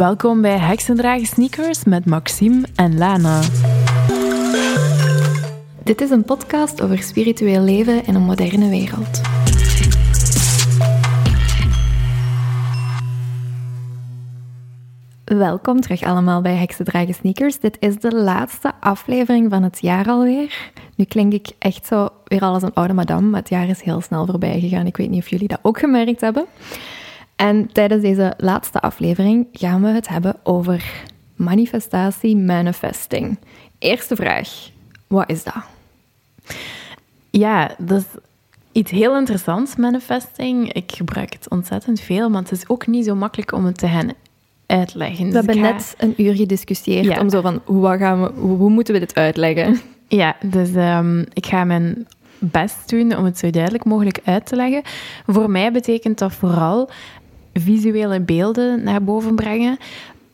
Welkom bij Heksendragen Sneakers met Maxime en Lana. Dit is een podcast over spiritueel leven in een moderne wereld. Welkom terug allemaal bij Heksendragen Sneakers. Dit is de laatste aflevering van het jaar alweer. Nu klink ik echt zo weer al als een oude madame, maar het jaar is heel snel voorbij gegaan. Ik weet niet of jullie dat ook gemerkt hebben. En tijdens deze laatste aflevering gaan we het hebben over manifestatie, manifesting. Eerste vraag, wat is dat? Ja, dat is iets heel interessants, manifesting. Ik gebruik het ontzettend veel, maar het is ook niet zo makkelijk om het te gaan uitleggen. We hebben net een uur gediscussieerd om zo van, hoe, gaan we, hoe, moeten we dit uitleggen? Ja, dus um, ik ga mijn best doen om het zo duidelijk mogelijk uit te leggen. Voor mij betekent dat vooral visuele beelden naar boven brengen.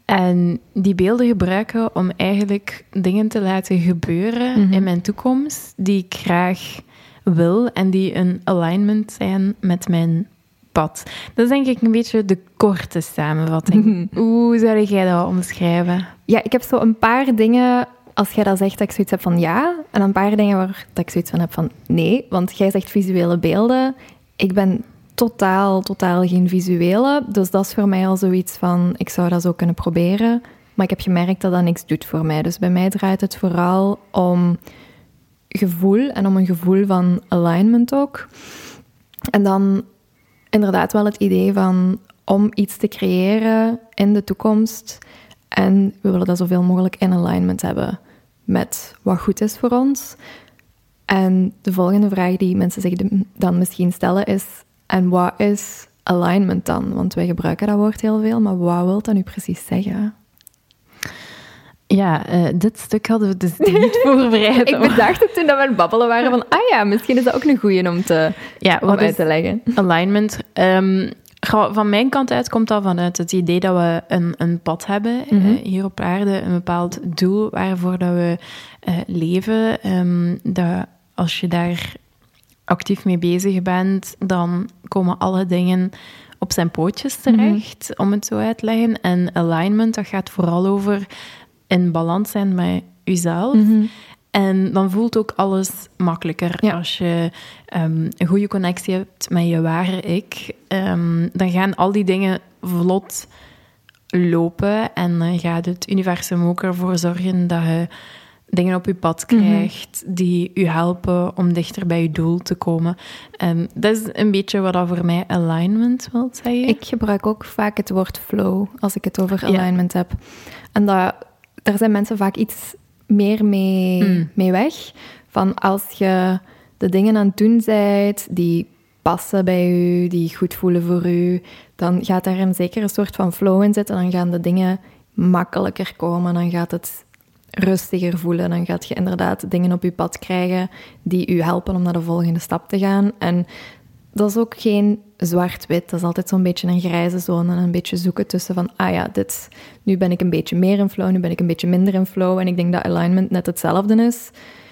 En die beelden gebruiken om eigenlijk dingen te laten gebeuren mhm. in mijn toekomst die ik graag wil en die een alignment zijn met mijn pad. Dat is denk ik een beetje de korte samenvatting. Mhm. Hoe zou jij dat omschrijven? Ja, ik heb zo een paar dingen, als jij dat zegt, dat ik zoiets heb van ja, en een paar dingen waar dat ik zoiets van heb van nee, want jij zegt visuele beelden. Ik ben totaal, totaal geen visuele. Dus dat is voor mij al zoiets van, ik zou dat zo kunnen proberen. Maar ik heb gemerkt dat dat niks doet voor mij. Dus bij mij draait het vooral om gevoel en om een gevoel van alignment ook. En dan inderdaad wel het idee van om iets te creëren in de toekomst. En we willen dat zoveel mogelijk in alignment hebben met wat goed is voor ons. En de volgende vraag die mensen zich dan misschien stellen is: en wat is alignment dan? Want wij gebruiken dat woord heel veel, maar wat wil dat nu precies zeggen? Ja, uh, dit stuk hadden we dus niet voorbereid. ik bedacht het toen dat we aan het babbelen waren van, ah ja, misschien is dat ook een goeie om, te, ja, om uit te leggen. Alignment. Um, van mijn kant uit komt dat vanuit het idee dat we een, een pad hebben mm hier op aarde, een bepaald doel waarvoor dat we uh, leven. Um, dat als je daar actief mee bezig bent, dan komen alle dingen op zijn pootjes mhm. terecht, om het zo uit te leggen. En alignment, dat gaat vooral over in balans zijn met jezelf. Mhm. En dan voelt ook alles makkelijker. Als je ehm, een goede connectie hebt met je ware ik, um, dan gaan al die dingen vlot lopen. En dan gaat het universum ook ervoor zorgen dat je dingen op je pad mhm. krijgt die u helpen om dichter bij je doel te komen. Um, dat is een beetje wat dat voor mij alignment wil zeggen. Ik gebruik ook vaak het woord flow als ik het over alignment heb. En dat, daar zijn mensen vaak iets meer mee, mm. mee weg. Van als je de dingen aan het doen bent die passen bij u, die goed voelen voor u, dan gaat daar een zekere soort van flow in zitten. Dan gaan de dingen makkelijker komen. Dan gaat het rustiger voelen. Dan gaat je inderdaad dingen op je pad krijgen die u helpen om naar de volgende stap te gaan. En dat is ook geen zwart-wit. Dat is altijd zo'n beetje een grijze zone en een beetje zoeken tussen van, ah ja, dit, nu ben ik een beetje meer in flow, nu ben ik een beetje minder in flow. En ik denk dat alignment net hetzelfde is.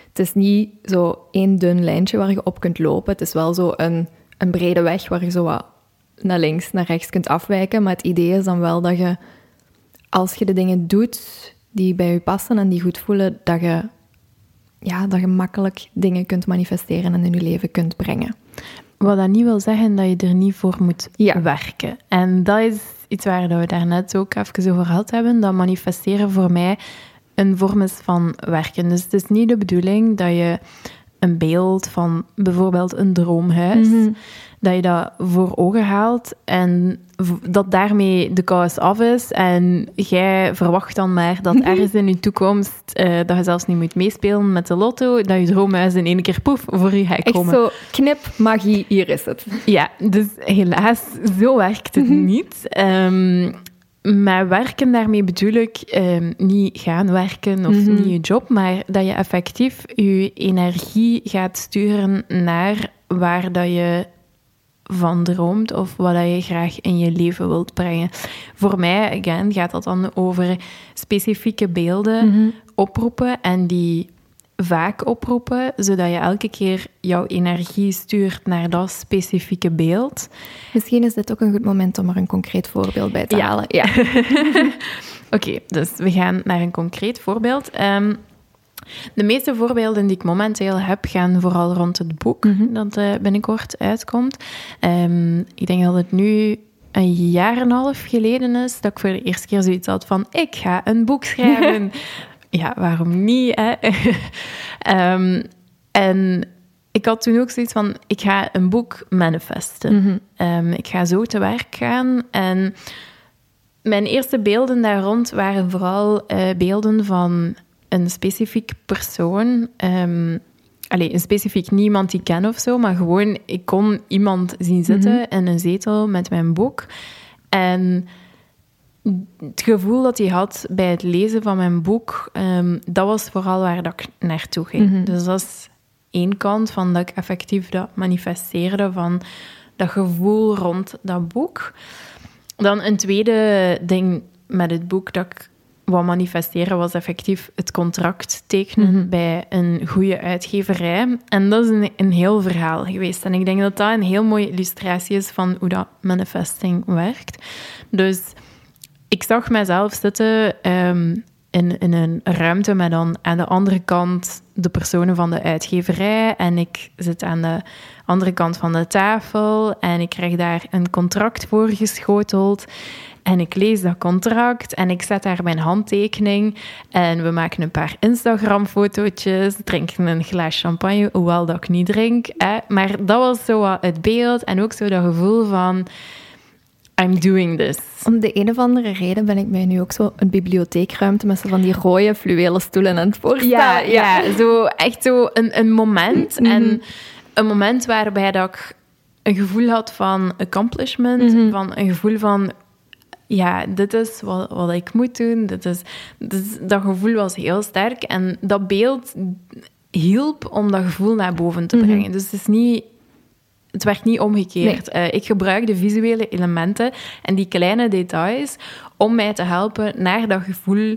Het is niet zo één dun lijntje waar je op kunt lopen. Het is wel zo een, een brede weg waar je zo wat naar links, naar rechts kunt afwijken. Maar het idee is dan wel dat je, als je de dingen doet die bij je passen en die goed voelen, dat je, ja, dat je makkelijk dingen kunt manifesteren en in je leven kunt brengen. Wat dat niet wil zeggen dat je er niet voor moet werken. En dat is iets waar we daarnet ook even over gehad hebben, dat manifesteren voor mij een vorm is van werken. Dus het is niet de bedoeling dat je een beeld van bijvoorbeeld een droomhuis, mhm. dat je dat voor ogen haalt en dat daarmee de kous af is en jij verwacht dan maar dat mhm. ergens in je toekomst uh, dat je zelfs niet moet meespelen met de lotto, dat je droomhuis in één keer poef voor je gaat komen. Echt zo, knip, magie, hier is het. Ja, dus helaas, zo werkt het mhm. niet. Um, maar werken, daarmee bedoel ik ehm, niet gaan werken of niet je job, maar dat je effectief je energie gaat sturen naar waar dat je van droomt of wat je graag in je leven wilt brengen. Voor mij, again, gaat dat dan over specifieke beelden mhm. oproepen en die vaak oproepen, zodat je elke keer jouw energie stuurt naar dat specifieke beeld. Misschien is dit ook een goed moment om er een concreet voorbeeld bij te halen. Ja. Oké, dus we gaan naar een concreet voorbeeld. Ehm, de meeste voorbeelden die ik momenteel heb, gaan vooral rond het boek mhm. dat uh, binnenkort uitkomt. Um, ik denk dat het nu een jaar en een half geleden is dat ik voor de eerste keer zoiets had van ik ga een boek schrijven. Ja, waarom niet? Hè? Ehm, en ik had toen ook zoiets van ik ga een boek manifesten. Mhm. Ehm, ik ga zo te werk gaan en mijn eerste beelden daar rond waren vooral uh, beelden van een specifiek persoon. Um, Allee, een specifiek niemand die ik ken of zo, maar gewoon, ik kon iemand zien zitten mhm. in een zetel met mijn boek. En het gevoel dat hij had bij het lezen van mijn boek, um, dat was vooral waar dat ik naartoe ging. Mhm. Dus dat is één kant van dat ik effectief dat manifesteerde van dat gevoel rond dat boek. Dan een tweede ding met het boek dat ik wat manifesteren was effectief het contract tekenen mhm. bij een goede uitgeverij. En dat is een, een heel verhaal geweest. En ik denk dat dat een heel mooie illustratie is van hoe dat manifesting werkt. Dus ik zag mezelf zitten ehm, in, in een ruimte met dan aan de andere kant de personen van de uitgeverij. En ik zit aan de andere kant van de tafel en ik krijg daar een contract voor geschoteld. En ik lees dat contract en ik zet daar mijn handtekening. En we maken een paar Instagram-fotootjes, drinken een glas champagne, hoewel dat ik niet drink. Hè. Maar dat was zo het beeld en ook zo dat gevoel van... I'm doing this. Om de een of andere reden ben ik mij nu ook zo een bibliotheekruimte met zo van die rode fluwelen stoelen aan het voorstellen. Ja, ja. zo echt zo een, een moment. Mhm. En een moment waarbij dat ik een gevoel had van accomplishment, mhm. van een gevoel van ja, dit is wat, wat ik moet doen. Dit is, dus dat gevoel was heel sterk. En dat beeld hielp om dat gevoel naar boven te mhm. brengen. Dus het is niet... Het werd niet omgekeerd. Nee. Uh, ik gebruik de visuele elementen en die kleine details om mij te helpen naar dat gevoel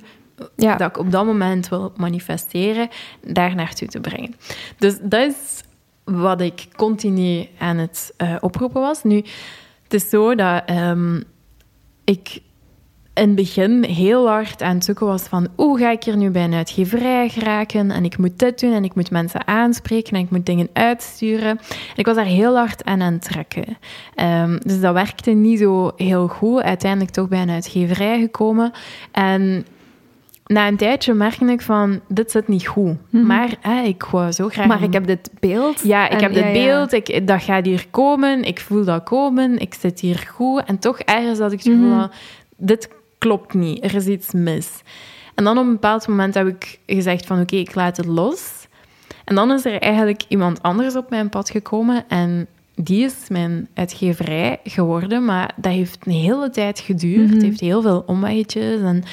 ja. dat ik op dat moment wil manifesteren, daar naartoe te brengen. Dus dat is wat ik continu aan het uh, oproepen was. Nu, het is zo dat um, ik in het begin heel hard aan het zoeken was van hoe ga ik hier nu bij een uitgeverij geraken en ik moet dit doen en ik moet mensen aanspreken en ik moet dingen uitsturen. En ik was daar heel hard aan aan het trekken. Um, dus dat werkte niet zo heel goed. Uiteindelijk toch bij een uitgeverij gekomen. En na een tijdje merkte ik van, dit zit niet goed. Mhm. Maar ik wou zo graag... Maar ik heb dit beeld. Ja, ik heb dit beeld. Ik, dat gaat hier komen. Ik voel dat komen. Ik zit hier goed. En toch ergens had ik het gevoel mm dit klopt niet. Er is iets mis. En dan op een bepaald moment heb ik gezegd van, oké, ik laat het los. En dan is er eigenlijk iemand anders op mijn pad gekomen en die is mijn uitgeverij geworden, maar dat heeft een hele tijd geduurd. Mhm. Het heeft heel veel omweggetjes en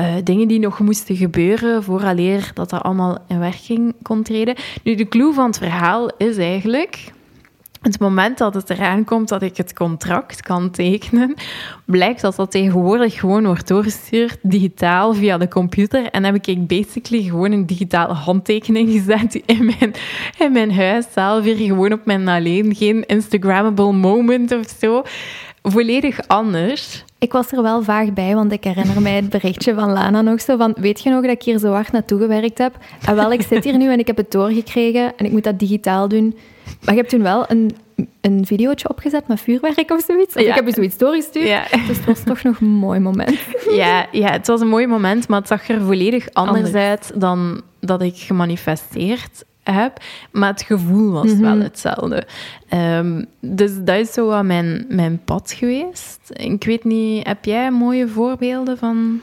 uh, dingen die nog moesten gebeuren vooraleer dat dat allemaal in werking kon treden. Nu, de clue van het verhaal is eigenlijk... Het moment dat het eraan komt dat ik het contract kan tekenen, blijkt dat dat tegenwoordig gewoon wordt doorgestuurd digitaal via de computer. En heb ik basically gewoon een digitale handtekening gezet in mijn, in mijn huis zelf gewoon op mijn alleen. Geen Instagrammable moment of zo. Volledig anders. Ik was er wel vaag bij, want ik herinner mij het berichtje van Lana nog zo van, weet je nog dat ik hier zo hard naartoe gewerkt heb? En wel, ik zit hier nu en ik heb het doorgekregen en ik moet dat digitaal doen. Maar je hebt toen wel een, een videootje opgezet met vuurwerk of zoiets. Of ik heb je zoiets doorgestuurd. Ja. Dus het was toch nog een mooi moment. Ja, ja, het was een mooi moment, maar het zag er volledig anders, anders. uit dan dat ik gemanifesteerd heb, maar het gevoel was wel mhm. hetzelfde. Um, dus dat is zo wat mijn, mijn pad geweest. Ik weet niet, heb jij mooie voorbeelden van...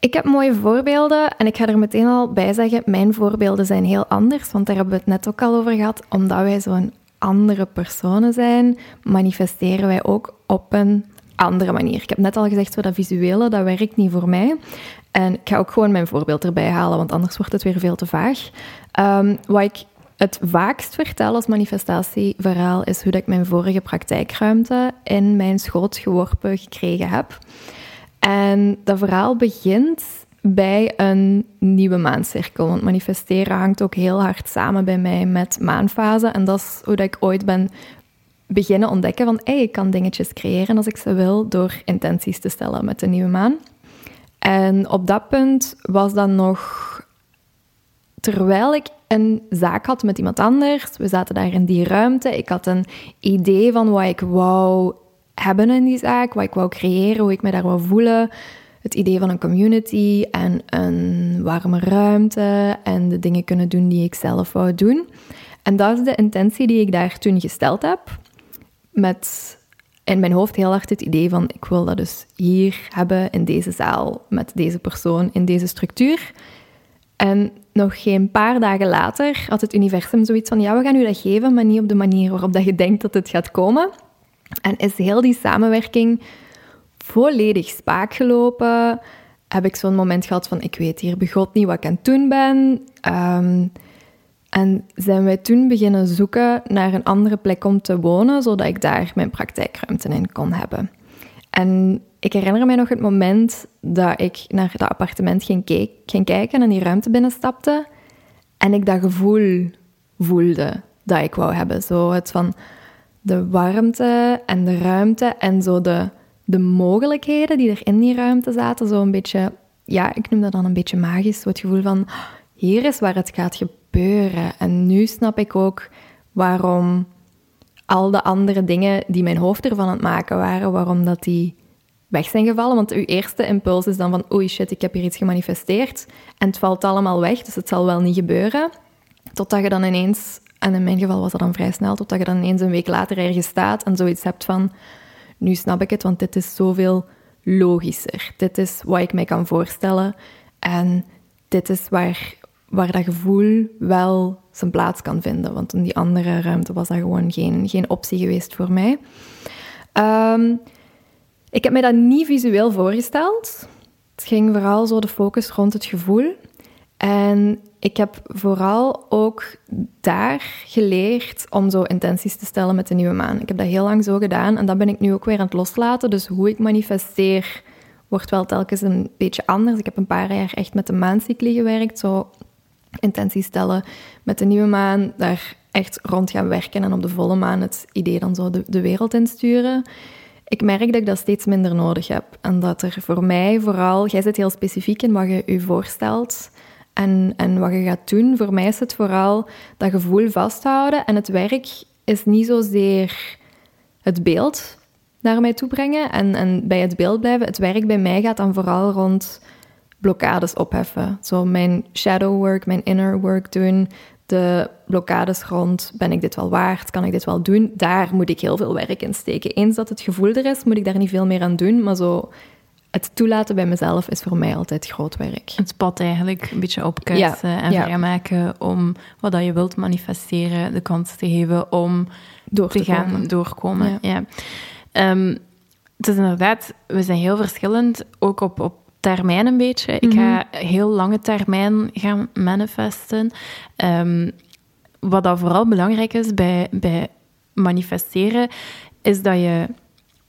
Ik heb mooie voorbeelden en ik ga er meteen al bij zeggen, mijn voorbeelden zijn heel anders, want daar hebben we het net ook al over gehad. Omdat wij zo'n andere personen zijn, manifesteren wij ook op een andere manier. Ik heb net al gezegd, zo dat visuele, dat werkt niet voor mij. En ik ga ook gewoon mijn voorbeeld erbij halen, want anders wordt het weer veel te vaag. Um, wat ik het vaakst vertel als manifestatieverhaal is hoe dat ik mijn vorige praktijkruimte in mijn schoot geworpen gekregen heb. En dat verhaal begint bij een nieuwe maancirkel. Want manifesteren hangt ook heel hard samen bij mij met maanfase. En dat is hoe dat ik ooit ben beginnen ontdekken van hey, ik kan dingetjes creëren als ik ze wil door intenties te stellen met de nieuwe maan. En op dat punt was dat nog terwijl ik een zaak had met iemand anders. We zaten daar in die ruimte. Ik had een idee van wat ik wou hebben in die zaak, wat ik wou creëren, hoe ik me daar wou voelen. Het idee van een community en een warme ruimte en de dingen kunnen doen die ik zelf wou doen. En dat is de intentie die ik daar toen gesteld heb. Met in mijn hoofd heel hard het idee van ik wil dat dus hier hebben in deze zaal met deze persoon in deze structuur. En nog geen paar dagen later had het universum zoiets van ja, we gaan u dat geven, maar niet op de manier waarop dat je denkt dat het gaat komen. En is heel die samenwerking volledig spaak gelopen. Heb ik zo'n moment gehad van ik weet hier begot niet wat ik aan het doen ben. Ehm, en zijn wij toen beginnen zoeken naar een andere plek om te wonen, zodat ik daar mijn praktijkruimte in kon hebben. En ik herinner me nog het moment dat ik naar dat appartement ging, kijken en die ruimte binnenstapte. En ik dat gevoel voelde dat ik wou hebben. Zo het van de warmte en de ruimte en zo de, de mogelijkheden die er in die ruimte zaten. Zo een beetje, ja, ik noem dat dan een beetje magisch. Zo het gevoel van, hier is waar het gaat gebeuren. En nu snap ik ook waarom al de andere dingen die mijn hoofd ervan aan het maken waren, waarom dat die weg zijn gevallen. Want uw eerste impuls is dan van, oei shit, ik heb hier iets gemanifesteerd. En het valt allemaal weg, dus het zal wel niet gebeuren. Totdat je dan ineens, en in mijn geval was dat dan vrij snel, totdat je dan ineens een week later ergens staat en zoiets hebt van, nu snap ik het, want dit is zoveel logischer. Dit is wat ik mij kan voorstellen. En dit is waar, waar dat gevoel wel zijn plaats kan vinden. Want in die andere ruimte was dat gewoon geen, geen optie geweest voor mij. Um, ik heb mij dat niet visueel voorgesteld. Het ging vooral zo de focus rond het gevoel. En ik heb vooral ook daar geleerd om zo intenties te stellen met de nieuwe maan. Ik heb dat heel lang zo gedaan en dat ben ik nu ook weer aan het loslaten. Dus hoe ik manifesteer wordt wel telkens een beetje anders. Ik heb een paar jaar echt met de maancycli gewerkt, zo intenties stellen met de nieuwe maan, daar echt rond gaan werken en op de volle maan het idee dan zo de, de wereld insturen ik merk dat ik dat steeds minder nodig heb. En dat er voor mij vooral, jij zit heel specifiek in wat je je voorstelt en, en wat je gaat doen. Voor mij is het vooral dat gevoel vasthouden. En het werk is niet zozeer het beeld naar mij toe brengen en, en bij het beeld blijven. Het werk bij mij gaat dan vooral rond blokkades opheffen. Zo mijn shadow work, mijn inner work doen, de blokkades rond, ben ik dit wel waard, kan ik dit wel doen, daar moet ik heel veel werk in steken. Eens dat het gevoel er is, moet ik daar niet veel meer aan doen, maar zo het toelaten bij mezelf is voor mij altijd groot werk. Het pad eigenlijk een beetje opkuisen ja, en ja. vrijmaken om wat dat je wilt manifesteren, de kans te geven om Door te, te gaan doorkomen. Ja. Um, het is inderdaad, we zijn heel verschillend, ook op, op termijn een beetje. Ik ga mhm. heel lange termijn gaan manifesten. Um, wat dat vooral belangrijk is bij, bij manifesteren, is dat je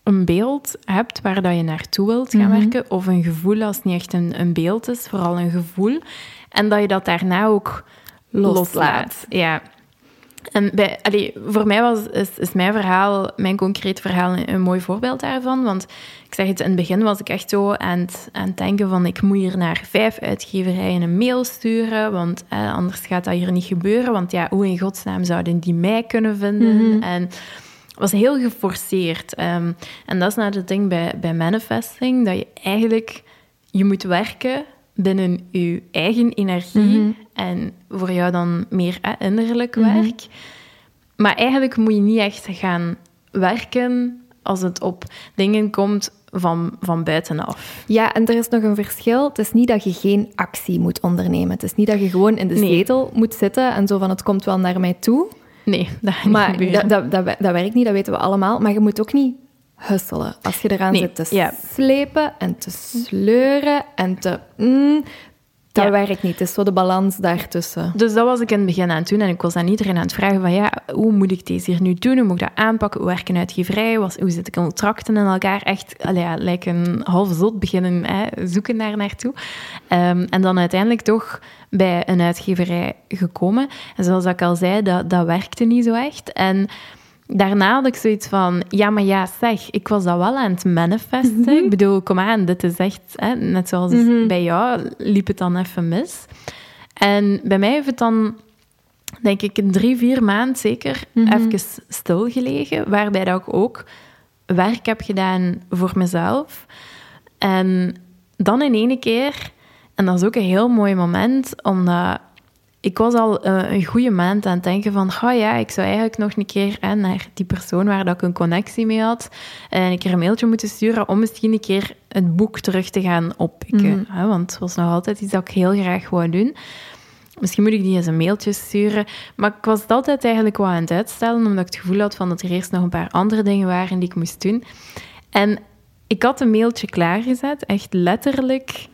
een beeld hebt waar dat je naartoe wilt gaan mhm. werken, of een gevoel als het niet echt een, een beeld is, vooral een gevoel, en dat je dat daarna ook loslaat. loslaat. Ja. En bij, allee, voor mij was, is, is mijn verhaal, mijn concreet verhaal, een, mooi voorbeeld daarvan. Want ik zeg het, in het begin was ik echt zo aan het, aan het denken van ik moet hier naar vijf uitgeverijen een mail sturen, want eh, anders gaat dat hier niet gebeuren. Want ja, hoe in godsnaam zouden die mij kunnen vinden? Mhm. En het was heel geforceerd. Ehm, en dat is nou het ding bij, bij manifesting, dat je eigenlijk... Je moet werken binnen je eigen energie mhm. En voor jou dan meer innerlijk mhm. werk. Maar eigenlijk moet je niet echt gaan werken als het op dingen komt van, van buitenaf. Ja, en er is nog een verschil. Het is niet dat je geen actie moet ondernemen. Het is niet dat je gewoon in de zetel moet zitten en zo van het komt wel naar mij toe. Nee, dat maar dat, dat, dat, dat werkt niet, dat weten we allemaal. Maar je moet ook niet husselen. Als je eraan zit te slepen en te sleuren en te... Mm, Dat werkt niet. Het is zo de balans daartussen. Dus dat was ik in het begin aan het doen. En ik was aan iedereen aan het vragen van, ja, hoe moet ik deze hier nu doen? Hoe moet ik dat aanpakken? Hoe werken uitgeverij? Hoe zit ik contracten in elkaar? Echt, ja, lijkt een half zot beginnen hè, zoeken daar naartoe. Um, en dan uiteindelijk toch bij een uitgeverij gekomen. En zoals ik al zei, dat, dat werkte niet zo echt. En daarna had ik zoiets van, ja, maar ja, zeg, ik was dat wel aan het manifesten. Mhm. Ik bedoel, kom aan, dit is echt, hè, net zoals mhm. bij jou, liep het dan even mis. En bij mij heeft het dan, denk ik, drie, vier maanden zeker mm even stilgelegen, waarbij dat ik ook werk heb gedaan voor mezelf. En dan in ene keer, en dat is ook een heel mooi moment, omdat ik was al uh, een goede maand aan het denken van, oh ja, ik zou eigenlijk nog een keer hè, naar die persoon waar dat ik een connectie mee had, en een keer een mailtje moeten sturen om misschien een keer het boek terug te gaan oppikken. Mm hè, want het was nog altijd iets dat ik heel graag wou doen. Misschien moet ik die eens een mailtje sturen. Maar ik was het altijd eigenlijk wel aan het uitstellen, omdat ik het gevoel had van dat er eerst nog een paar andere dingen waren die ik moest doen. En ik had een mailtje klaargezet, echt letterlijk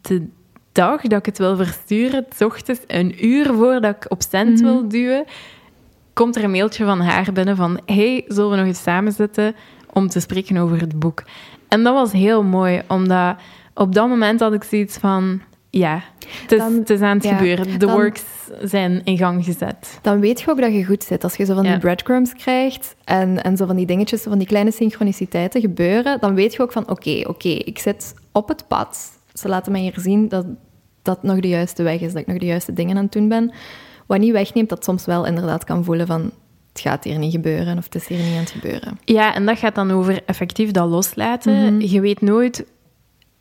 de dag dat ik het wil versturen, s ochtends een uur voordat ik op wil mhm. duwen, komt er een mailtje van haar binnen van hey, zullen we nog eens samen zitten om te spreken over het boek? En dat was heel mooi, omdat op dat moment had ik zoiets van ja, het is, het is aan het gebeuren. De works zijn in gang gezet. Dan weet je ook dat je goed zit. Als je zo van die breadcrumbs krijgt en, en zo van die dingetjes, van die kleine synchroniciteiten gebeuren, dan weet je ook van oké, oké, ik zit op het pad. Ze laten mij hier zien dat dat nog de juiste weg is, dat ik nog de juiste dingen aan het doen ben. Wat niet wegneemt dat soms wel inderdaad kan voelen van het gaat hier niet gebeuren of het is hier niet aan het gebeuren. Ja, en dat gaat dan over effectief dat loslaten. Mhm. Je weet nooit...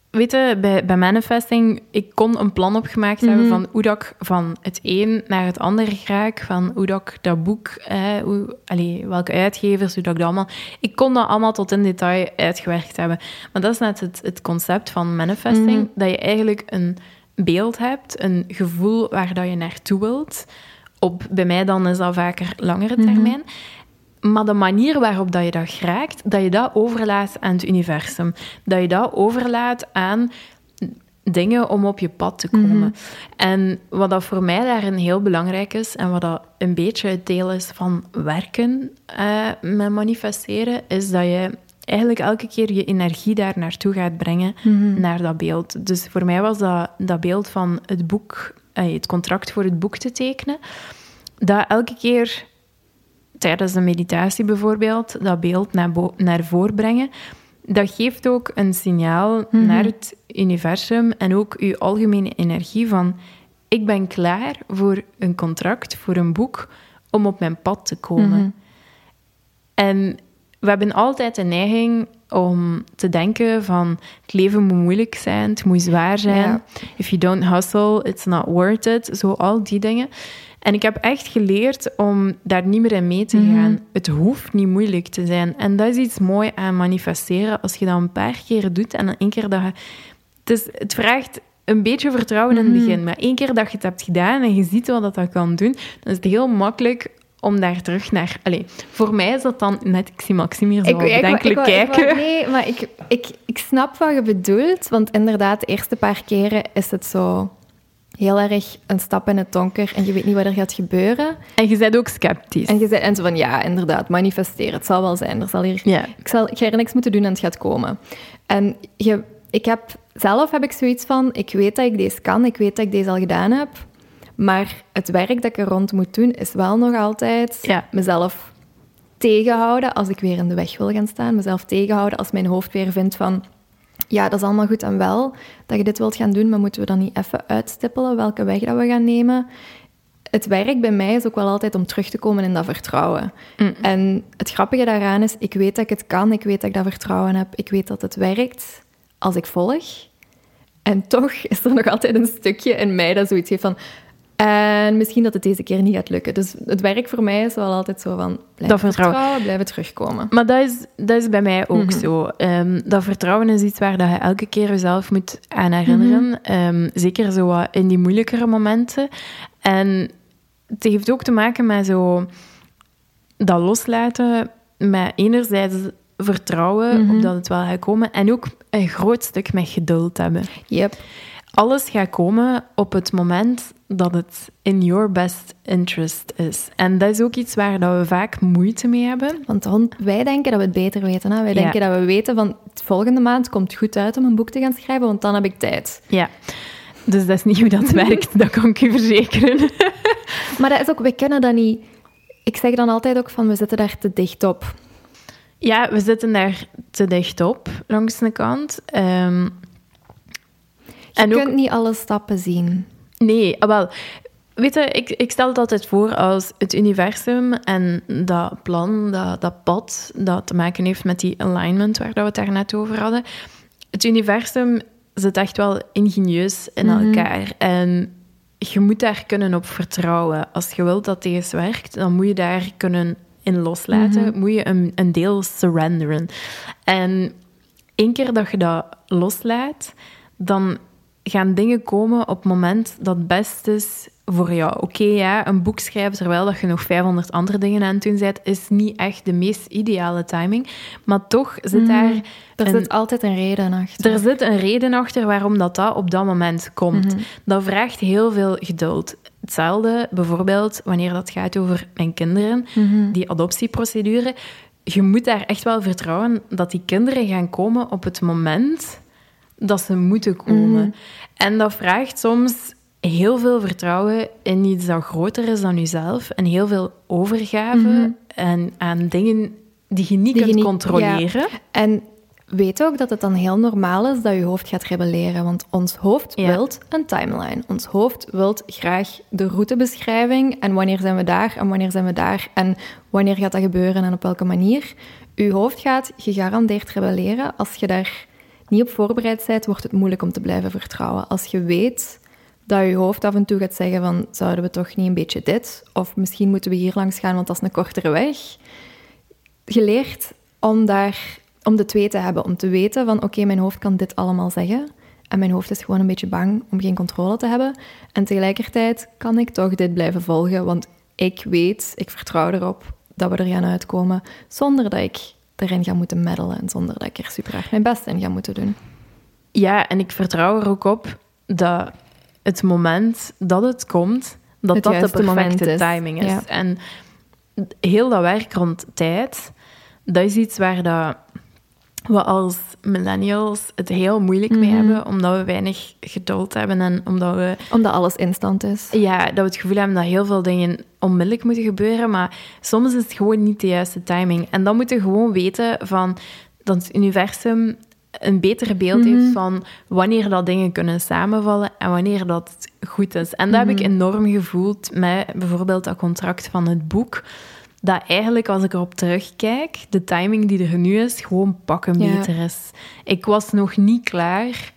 Weet je, bij, bij manifesting, ik kon een plan opgemaakt hebben mhm. van hoe dat ik van het een naar het andere raak, van hoe dat ik dat boek, eh, hoe, allez, welke uitgevers, hoe dat ik dat allemaal... Ik kon dat allemaal tot in detail uitgewerkt hebben. Maar dat is net het, het concept van manifesting, mhm. dat je eigenlijk een beeld hebt, een gevoel waar dat je naartoe wilt. Op, bij mij dan is dat vaker langere mhm. termijn. Maar de manier waarop dat je dat raakt, dat je dat overlaat aan het universum. Dat je dat overlaat aan dingen om op je pad te komen. Mhm. En wat dat voor mij daarin heel belangrijk is, en wat dat een beetje het deel is van werken uh, met manifesteren, is dat je eigenlijk elke keer je energie daar naartoe gaat brengen, mhm. naar dat beeld. Dus voor mij was dat, dat beeld van het boek, eh, het contract voor het boek te tekenen, dat elke keer tijdens de meditatie bijvoorbeeld, dat beeld naar, naar voren brengen, dat geeft ook een signaal mhm. naar het universum en ook uw algemene energie van ik ben klaar voor een contract, voor een boek, om op mijn pad te komen. Mhm. En we hebben altijd de neiging om te denken van het leven moet moeilijk zijn, het moet zwaar zijn. If you don't hustle, it's not worth it. Zo al die dingen. En ik heb echt geleerd om daar niet meer in mee te mhm. gaan. Het hoeft niet moeilijk te zijn. En dat is iets mooi aan manifesteren. Als je dat een paar keer doet en dan één keer dat je... Het, is, het vraagt een beetje vertrouwen in het mhm. begin. Maar één keer dat je het hebt gedaan en je ziet wat dat kan doen, dan is het heel makkelijk om daar terug naar... Allee, voor mij is dat dan net... Ik zie Maxime hier zo bedenkelijk kijken. nee, maar ik, ik, ik snap wat je bedoelt. Want inderdaad, de eerste paar keren is het zo heel erg een stap in het donker en je weet niet wat er gaat gebeuren. En je bent ook sceptisch. En je bent en zo van, ja, inderdaad, manifesteren. Het zal wel zijn. Er zal hier, ja. ik, zal, ik ga er niks moeten doen en het gaat komen. En je, ik heb, zelf heb ik zoiets van, ik weet dat ik deze kan, ik weet dat ik deze al gedaan heb. Maar het werk dat ik er rond moet doen, is wel nog altijd mezelf tegenhouden als ik weer in de weg wil gaan staan. Mezelf tegenhouden als mijn hoofd weer vindt van... Ja, dat is allemaal goed en wel dat je dit wilt gaan doen, maar moeten we dan niet even uitstippelen welke weg dat we gaan nemen? Het werk bij mij is ook wel altijd om terug te komen in dat vertrouwen. Mm. En het grappige daaraan is, ik weet dat ik het kan, ik weet dat ik dat vertrouwen heb, ik weet dat het werkt als ik volg. En toch is er nog altijd een stukje in mij dat zoiets heeft van... En misschien dat het deze keer niet gaat lukken. Dus het werk voor mij is wel altijd zo van blijven vertrouwen, blijven terugkomen. Maar dat is, dat is bij mij ook mhm. zo. Ehm, dat vertrouwen is iets waar dat je elke keer jezelf moet aan herinneren. Mhm. Ehm, zeker zo wat in die moeilijkere momenten. En het heeft ook te maken met zo dat loslaten, met enerzijds vertrouwen mm op dat het wel gaat komen en ook een groot stuk met geduld hebben. Yep alles gaat komen op het moment dat het in your best interest is. En dat is ook iets waar dat we vaak moeite mee hebben. Want wij denken dat we het beter weten. Hè? Wij denken dat we weten van volgende maand komt het goed uit om een boek te gaan schrijven, want dan heb ik tijd. Ja. Dus dat is niet hoe dat werkt, dat kan ik u verzekeren. maar dat is ook, we kunnen dat niet... Ik zeg dan altijd ook van, we zitten daar te dicht op. Ja, we zitten daar te dicht op, langs de kant. Um, je en kunt niet alle stappen zien. Nee, ah, wel... Weet je, ik, ik stel het altijd voor als het universum en dat plan, dat, dat pad, dat te maken heeft met die alignment waar we het daarnet over hadden. Het universum zit echt wel ingenieus in mhm. elkaar. En je moet daar kunnen op vertrouwen. Als je wilt dat deze werkt, dan moet je daar kunnen in loslaten. Mhm. Moet je een, een deel surrenderen. En één keer dat je dat loslaat, dan gaan dingen komen op het moment dat het best is voor jou. Oké, ja, een boek schrijven terwijl dat je nog 500 andere dingen aan het doen bent, is niet echt de meest ideale timing. Maar toch zit mhm. daar... Er zit altijd een reden achter. Er zit een reden achter waarom dat, dat op dat moment komt. Mhm. Dat vraagt heel veel geduld. Hetzelfde bijvoorbeeld wanneer dat gaat over mijn kinderen, mhm. die adoptieprocedure. Je moet daar echt wel vertrouwen dat die kinderen gaan komen op het moment dat ze moeten komen. En dat vraagt soms heel veel vertrouwen in iets dat groter is dan jezelf en heel veel overgave mhm. en aan dingen die je niet kunt controleren. En weet ook dat het dan heel normaal is dat je hoofd gaat rebelleren, want ons hoofd ja. wil een timeline. Ons hoofd wil graag de routebeschrijving en wanneer zijn we daar en wanneer zijn we daar en wanneer gaat dat gebeuren en op welke manier. Uw hoofd gaat gegarandeerd rebelleren. Als je daar niet op voorbereid bent, wordt het moeilijk om te blijven vertrouwen. Als je weet dat je hoofd af en toe gaat zeggen van zouden we toch niet een beetje dit? Of misschien moeten we hier langs gaan, want dat is een kortere weg. Geleerd om, daar, om de twee te hebben. Om te weten van oké, mijn hoofd kan dit allemaal zeggen. En mijn hoofd is gewoon een beetje bang om geen controle te hebben. En tegelijkertijd kan ik toch dit blijven volgen, want ik weet, ik vertrouw erop dat we er gaan uitkomen zonder dat ik erin ga moeten meddelen en zonder dat ik er super erg mijn best in ga moeten doen. Ja, en ik vertrouw er ook op dat het moment dat het komt, dat dat de perfecte timing is. En heel dat werk rond tijd, dat is iets waar dat we als millennials het heel moeilijk mee mhm. hebben, omdat we weinig geduld hebben en omdat we... Omdat alles instant is. Ja, dat we het gevoel hebben dat heel veel dingen onmiddellijk moeten gebeuren, maar soms is het gewoon niet de juiste timing. En dan moeten we gewoon weten van dat het universum een beter beeld heeft mhm. van wanneer dat dingen kunnen samenvallen en wanneer dat goed is. En dat heb ik mhm. enorm gevoeld met bijvoorbeeld dat contract van het boek. Dat eigenlijk, als ik erop terugkijk, de timing die er nu is, gewoon pakken beter is. Ik was nog niet klaar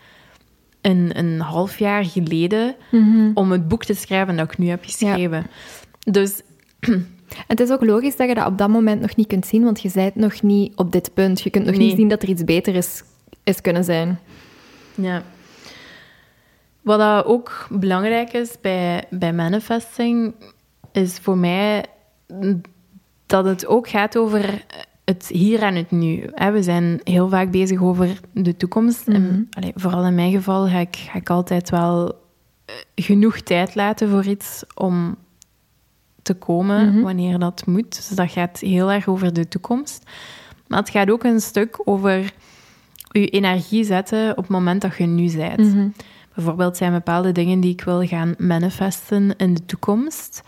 een, een half jaar geleden mhm. om het boek te schrijven dat ik nu heb geschreven. Dus... Het is ook logisch dat je dat op dat moment nog niet kunt zien, want je bent nog niet op dit punt. Je kunt nog niet zien dat er iets beter is is kunnen zijn. Ja. Wat dat ook belangrijk is bij, bij manifesting, is voor mij dat het ook gaat over het hier en het nu. We zijn heel vaak bezig over de toekomst. en, mhm. vooral in mijn geval ga ik, ga ik altijd wel eh, genoeg tijd laten voor iets om te komen mhm. wanneer dat moet. Dus dat gaat heel erg over de toekomst. Maar het gaat ook een stuk over je energie zetten op het moment dat je nu bent. Mhm. Bijvoorbeeld zijn bepaalde dingen die ik wil gaan manifesten in de toekomst.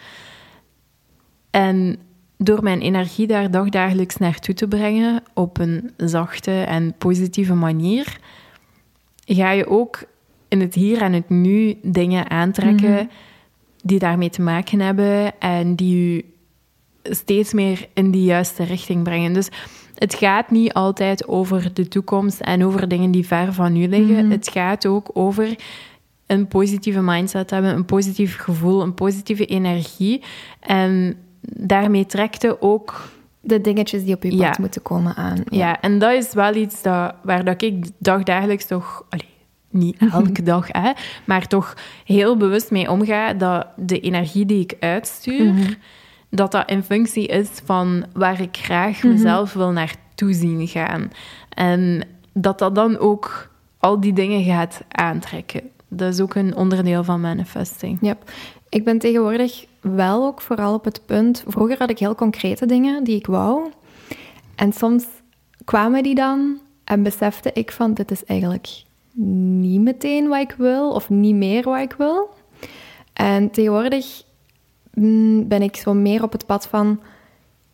En door mijn energie daar dagdagelijks naartoe te brengen op een zachte en positieve manier, ga je ook in het hier en het nu dingen aantrekken mhm. die daarmee te maken hebben en die je steeds meer in die juiste richting brengen. Dus het gaat niet altijd over de toekomst en over dingen die ver van u liggen. Mhm. Het gaat ook over een positieve mindset hebben, een positief gevoel, een positieve energie. En daarmee trekte ook de dingetjes die op je pad moeten komen aan. Ja. en dat is wel iets dat, waar dat ik dagdagelijks toch... Niet elke dag, hè, maar toch heel bewust mee omga dat de energie die ik uitstuur... Mhm dat dat in functie is van waar ik graag mhm. mezelf wil naartoe zien gaan. En dat dat dan ook al die dingen gaat aantrekken. dat is ook een onderdeel van manifesting. Ja, ik ben tegenwoordig wel ook vooral op het punt... Vroeger had ik heel concrete dingen die ik wou. En soms kwamen die dan en besefte ik van... Dit is eigenlijk niet meteen wat ik wil of niet meer wat ik wil. En tegenwoordig mm, ben ik zo meer op het pad van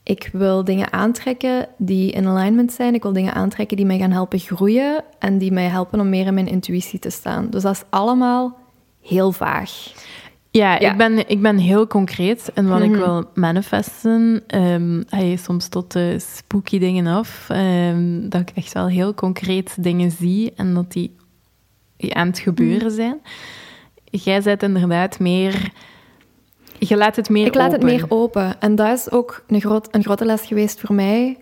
ik wil dingen aantrekken die in alignment zijn. Ik wil dingen aantrekken die mij gaan helpen groeien en die mij helpen om meer in mijn intuïtie te staan. Dus dat is allemaal heel vaag. Ja, Ik, ben, ik ben heel concreet in wat ik mhm. wil manifesten. Um, hij soms tot de spooky dingen af. Ehm, dat ik echt wel heel concreet dingen zie en dat die aan het gebeuren mhm. zijn. Jij zet inderdaad meer je laat het meer Ik laat het meer open. En dat is ook een, groot, een grote les geweest voor mij.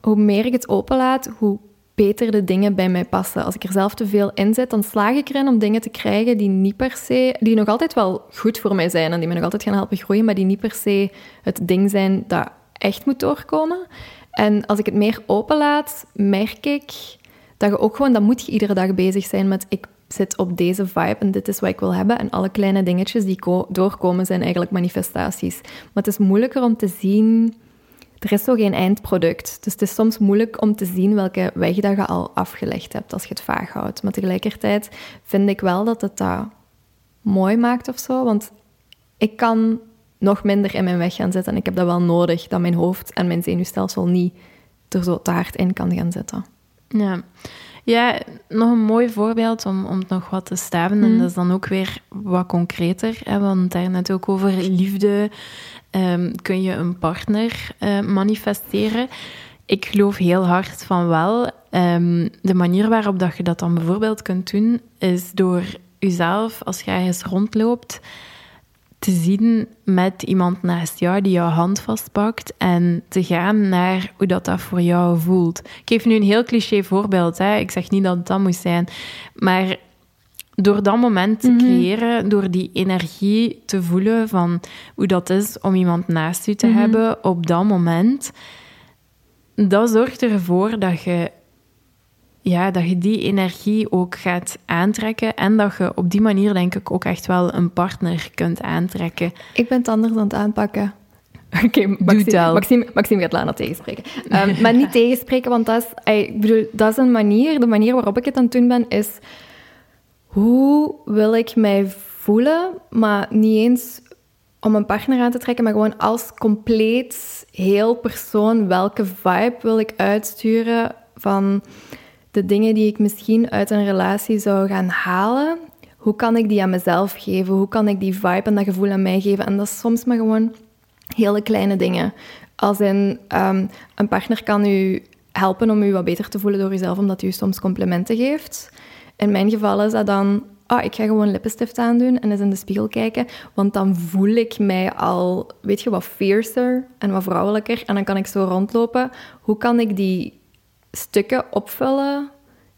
Hoe meer ik het openlaat, hoe beter de dingen bij mij passen. Als ik er zelf te veel in zet, dan slaag ik erin om dingen te krijgen die niet per se... Die nog altijd wel goed voor mij zijn en die me nog altijd gaan helpen groeien, maar die niet per se het ding zijn dat echt moet doorkomen. En als ik het meer openlaat, merk ik dat je ook gewoon... Dan moet je iedere dag bezig zijn met... Ik zit op deze vibe en dit is wat ik wil hebben. En alle kleine dingetjes die doorkomen zijn eigenlijk manifestaties. Maar het is moeilijker om te zien... Er is zo geen eindproduct. Dus het is soms moeilijk om te zien welke weg dat je al afgelegd hebt als je het vaag houdt. Maar tegelijkertijd vind ik wel dat het dat mooi maakt of zo. Want ik kan nog minder in mijn weg gaan zitten. En ik heb dat wel nodig, dat mijn hoofd en mijn zenuwstelsel niet er zo te hard in kan gaan zitten. Ja. Ja, nog een mooi voorbeeld om, om het nog wat te staven. En mhm. dat is dan ook weer wat concreter. Hè, want daar net ook over liefde um, kun je een partner uh, manifesteren. Ik geloof heel hard van wel. Um, de manier waarop dat je dat dan bijvoorbeeld kunt doen, is door jezelf, als je ergens rondloopt, te zien met iemand naast jou die jouw hand vastpakt en te gaan naar hoe dat, dat voor jou voelt. Ik geef nu een heel cliché voorbeeld. Hè. Ik zeg niet dat het dat moet zijn. Maar door dat moment te mhm. creëren, door die energie te voelen van hoe dat is om iemand naast u te mhm. hebben op dat moment, dat zorgt ervoor dat je ja, dat je die energie ook gaat aantrekken en dat je op die manier denk ik ook echt wel een partner kunt aantrekken. Ik ben het anders aan het aanpakken. Oké, okay, Maxime, Maxime, Maxime, gaat Lana tegenspreken. Um, maar niet tegenspreken, want dat is, ik bedoel, dat is een manier, de manier waarop ik het aan het doen ben, is hoe wil ik mij voelen, maar niet eens om een partner aan te trekken, maar gewoon als compleet heel persoon, welke vibe wil ik uitsturen van de dingen die ik misschien uit een relatie zou gaan halen, hoe kan ik die aan mezelf geven? Hoe kan ik die vibe en dat gevoel aan mij geven? En dat is soms maar gewoon hele kleine dingen. Als in, um, een partner kan u helpen om u wat beter te voelen door uzelf, omdat u soms complimenten geeft. In mijn geval is dat dan, oh, ik ga gewoon lippenstift aandoen en eens in de spiegel kijken, want dan voel ik mij al, weet je, wat fiercer en wat vrouwelijker. En dan kan ik zo rondlopen. Hoe kan ik die stukken opvullen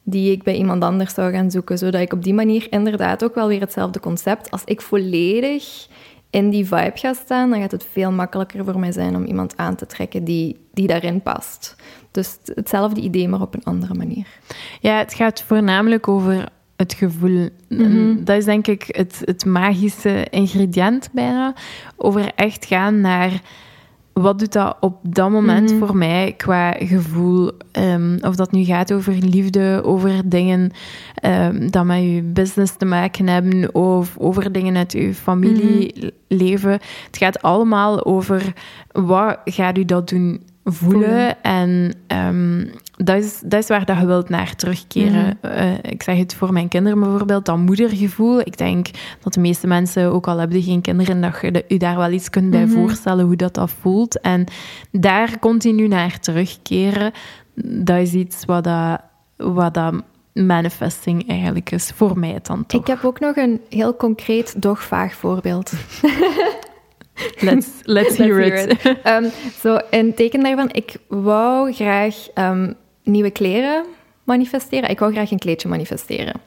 die ik bij iemand anders zou gaan zoeken. Zodat ik op die manier inderdaad ook wel weer hetzelfde concept. Als ik volledig in die vibe ga staan, dan gaat het veel makkelijker voor mij zijn om iemand aan te trekken die, die daarin past. Dus hetzelfde idee, maar op een andere manier. Ja, het gaat voornamelijk over het gevoel. Mhm. Dat is denk ik het, het magische ingrediënt bijna. Over echt gaan naar wat doet dat op dat moment mhm. voor mij qua gevoel? Um, of dat nu gaat over liefde, over dingen um, dat met je business te maken hebben, of over dingen uit je familieleven. Mm Het gaat allemaal over wat gaat u dat doen voelen. En um, dat, is, dat is waar dat je wilt naar terugkeren. Mhm. Eh, ik zeg het voor mijn kinderen bijvoorbeeld, dat moedergevoel. Ik denk dat de meeste mensen, ook al hebben geen kinderen, dat je je daar wel iets kunt bij mhm. voorstellen hoe dat, dat voelt. En daar continu naar terugkeren, dat is iets wat dat, wat dat manifesting eigenlijk is, voor mij dan toch. Ik heb ook nog een heel concreet, doch vaag voorbeeld. Let's, let's hear it. Um, zo, een teken daarvan, ik wou graag um, nieuwe kleren manifesteren. Ik wou graag een kleedje manifesteren.